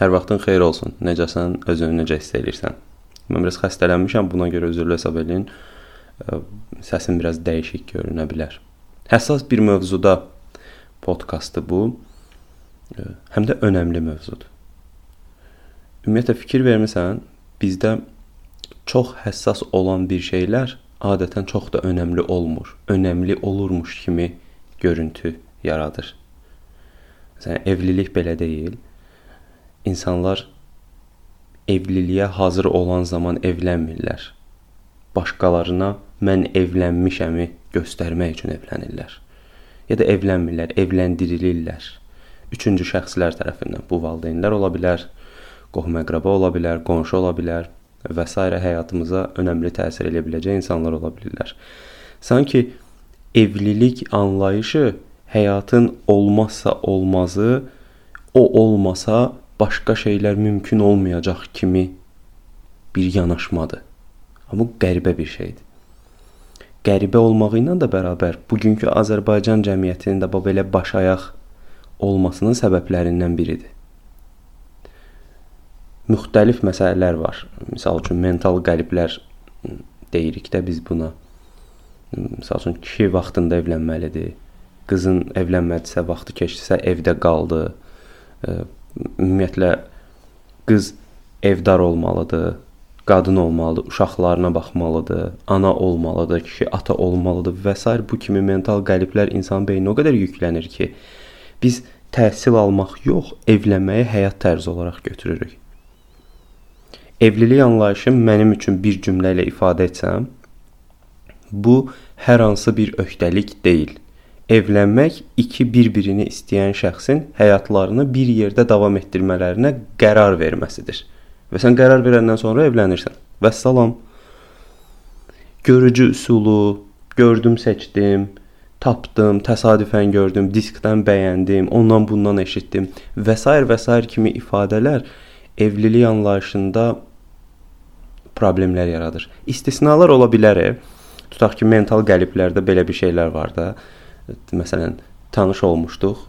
Hər vaxtın xeyir olsun. Necəsən? Özünü necə hiss edirsən? Mən biraz xəstələnmişəm, buna görə üzrlü hesab edin. Səsim biraz dəyişik görünə bilər. Həssas bir mövzuda podkastı bu. Həm də önəmli mövzudur. Ümumiyyətlə fikir vermisən, bizdə çox həssas olan bir şeylər adətən çox da önəmli olmur. Önəmli olurmuş kimi görüntü yaradır. Məsələn, evlilik belə deyil insanlar evliliyə hazır olan zaman evlənmirlər. Başqalarına mən evlənmişəmi göstərmək üçün evlənirlər. Ya da evlənmirlər, evləndirilirlər. Üçüncü şəxslər tərəfindən bu valideynlər ola bilər, qohum-əqrəba ola bilər, qonşu ola bilər və s. həyatımıza önəmli təsir edə biləcək insanlar ola bilirlər. Sanki evlilik anlayışı həyatın olmazsa olmazı, o olmasa başqa şeylər mümkün olmayacaq kimi bir yanaşmadır. Amma bu qəribə bir şeydir. Qəribə olmağı ilə də bərabər bugünkü Azərbaycan cəmiyyətinin də bu belə baş ayaq olmasının səbəblərindən biridir. Müxtəlif məsələlər var. Məsəl üçün mental qəliblər deyirik də biz buna. Məsəl üçün kişi vaxtında evlənməlidir. Qızın evlənmədisə, vaxtı keçdisə evdə qaldı ümumiyyətlə qız evdar olmalıdır, qadın olmalıdır, uşaqlarına baxmalıdır, ana olmalıdır, kişi ata olmalıdır və s. bu kimi mental qəliblər insanın beyninə o qədər yüklənir ki, biz təhsil almaq yox, evlənməyi həyat tərzi olaraq götürürük. Evlilik anlayışım mənim üçün bir cümlə ilə ifadə etsəm, bu hər hansı bir öhdəlik deyil evlənmək iki bir-birini istəyən şəxsin həyatlarını bir yerdə davam etdirmələrinə qərar verməsidir. Və sən qərar verəndən sonra evlənirsən. Vəssalam. Görücü üsulu, gördüm, seçdim, tapdım, təsadüfən gördüm, diskdən bəyəndim, ondan bundan eşitdim və s. və s. kimi ifadələr evlilik anlayışında problemlər yaradır. İstisnalar ola bilər. Tutaq ki, mental qəliblərdə belə bir şeylər var da məsələn tanış olmuşduq.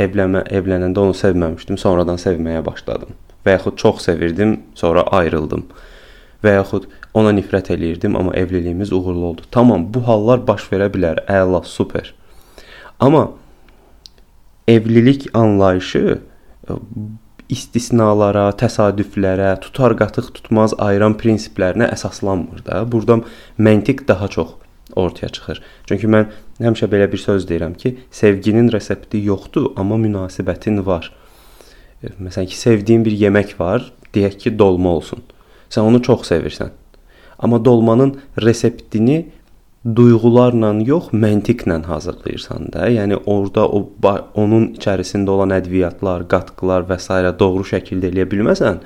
Evlənmə evlənəndə onu sevməmişdim, sonradan sevməyə başladım. Və yaxud çox sevirdim, sonra ayrıldım. Və yaxud ona nifrət eləyirdim, amma evliliyimiz uğurlu oldu. Tamam, bu hallar baş verə bilər. Əla, super. Amma evlilik anlayışı e, istisnalara, təsadüflərə, tutar qatıq tutmaz ayıran prinsiplərinə əsaslanmır da. Burada məntiq daha çox ortaya çıxır. Çünki mən həmişə belə bir söz deyirəm ki, sevginin resepti yoxdur, amma münasibətin var. E, məsələn ki, sevdiyin bir yemək var, deyək ki, dolma olsun. Sən onu çox sevirsən. Amma dolmanın reseptini duyğularla yox, məntiqlə hazırlayırsan da. Yəni orada o onun içərisində olan ədviyyatlar, qatqılar və s. doğru şəkildə eləyə bilməsən,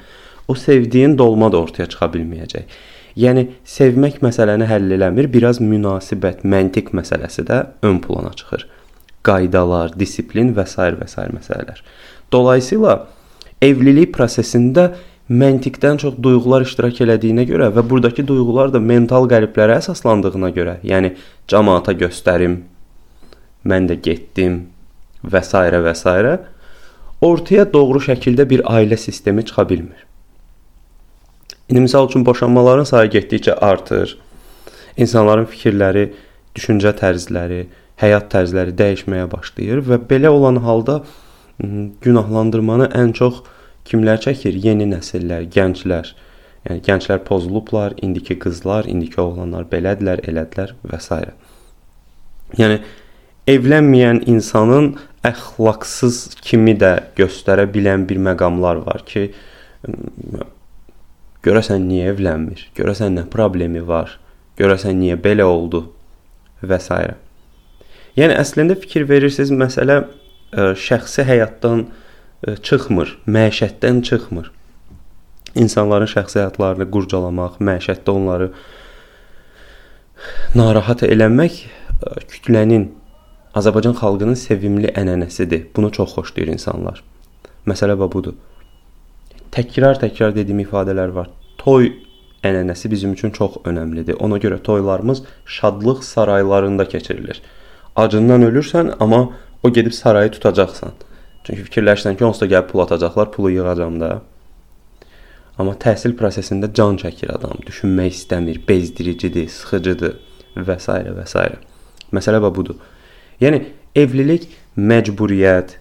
o sevdiyin dolma da ortaya çıxa bilməyəcək. Yəni sevmək məsələni həll eləmir, biraz münasibət, məntiq məsələsi də ön plana çıxır. Qaydalar, disiplin və s. və s. məsələlər. Dolayısıyla evlilik prosesində məntiqdən çox duyğular iştirak elədiyinə görə və burdakı duyğular da mental qəliblərə əsaslandığına görə, yəni cəmaata göstərim, mən də getdim və s. və s. ortaya doğru şəkildə bir ailə sistemi çıxa bilmir. İndi misal üçün boşanmaların sayı getdikcə artır. İnsanların fikirləri, düşüncə tərzləri, həyat tərzləri dəyişməyə başlayır və belə olan halda günahlandırmanı ən çox kimlər çəkir? Yeni nəsillər, gənclər. Yəni gənclər pozulublar, indiki qızlar, indiki oğlanlar belədirlər, elədilər və s. Yəni evlənməyən insanın əxlaqsız kimi də göstərə bilən bir məqamlar var ki, Görəsən niyə evlənmir? Görəsən nə problemi var? Görəsən niyə belə oldu? və s. Yəni əslində fikir verirsiniz, məsələ e, şəxsi həyatdan e, çıxmır, məişətdən çıxmır. İnsanların şəxsi həyatlarını qurcalamaq, məişətdə onları narahat eləmək e, kütlənin Azərbaycan xalqının sevimli ənənəsidir. Bunu çox xoşlayır insanlar. Məsələ budur təkrar-təkrar dediyim ifadələr var. Toy ənənəsi bizim üçün çox önəmlidir. Ona görə toylarımız şadlıq saraylarında keçirilir. Acından ölürsən, amma o gedib sarayı tutacaqsan. Çünki fikirləşsən ki, onsuz da gəlib pul atacaqlar, pulu yığacam da. Amma təhsil prosesində can çəkir adam, düşünmək istəmir, bezdiricidir, sıxıcıdır və s. və s. Məsələ budur. Yəni evlilik məcburiyyət,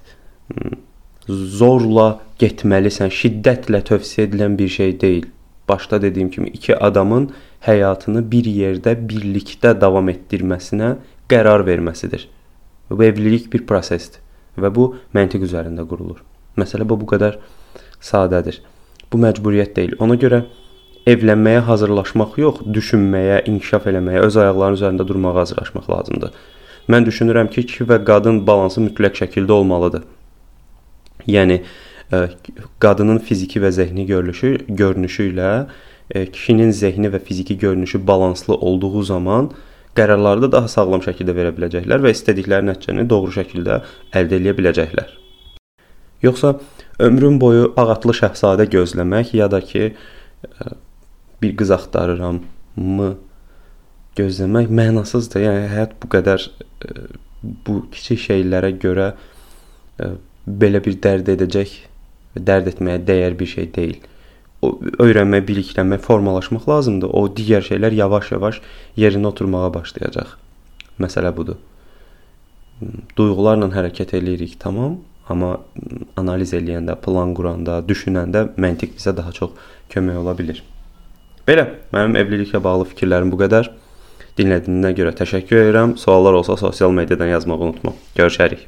zorla getməlisən, şiddətlə tövsiyə edilən bir şey deyil. Başda dediyim kimi iki adamın həyatını bir yerdə birlikdə davam etdirməsinə qərar verməsidir. Bu evlilik bir prosesdir və bu məntiq üzərində qurulur. Məsələ bu bu qədər sadədir. Bu məcburiyyət deyil. Ona görə evlənməyə hazırlaşmaq yox, düşünməyə, inkişaf eləməyə, öz ayaqlarının üzərində durmağa hazırlaşmaq lazımdır. Mən düşünürəm ki, kişi və qadın balansı mütləq şəkildə olmalıdır. Yəni ə, qadının fiziki və zehni görünüşü görünüşü ilə ə, kişinin zehni və fiziki görünüşü balanslı olduğu zaman qərarları da daha sağlam şəkildə verə biləcəklər və istədikləri nəticəni doğru şəkildə əldə edə biləcəklər. Yoxsa ömrüm boyu ağatlı şahzadə gözləmək ya da ki bir qız axtarırammı gözləmək mənasızdır. Yəni həyat bu qədər bu kiçik şeylərə görə belə bir dərd edəcək dərd etməyə dəyər bir şey deyil. O öyrənmək, biliklənmək, formalaşmaq lazımdır. O digər şeylər yavaş-yavaş yerinə oturmağa başlayacaq. Məsələ budur. Duyğularla hərəkət eləyirik, tamam, amma analiz eləyəndə, plan quranda, düşünəndə məntiq bizə daha çox kömək ola bilər. Belə, mənim evliliklə bağlı fikirlərim bu qədər. Dinlədiyinə görə təşəkkür edirəm. Suallar olsa sosial mediadan yazmağı unutma. Görüşərik.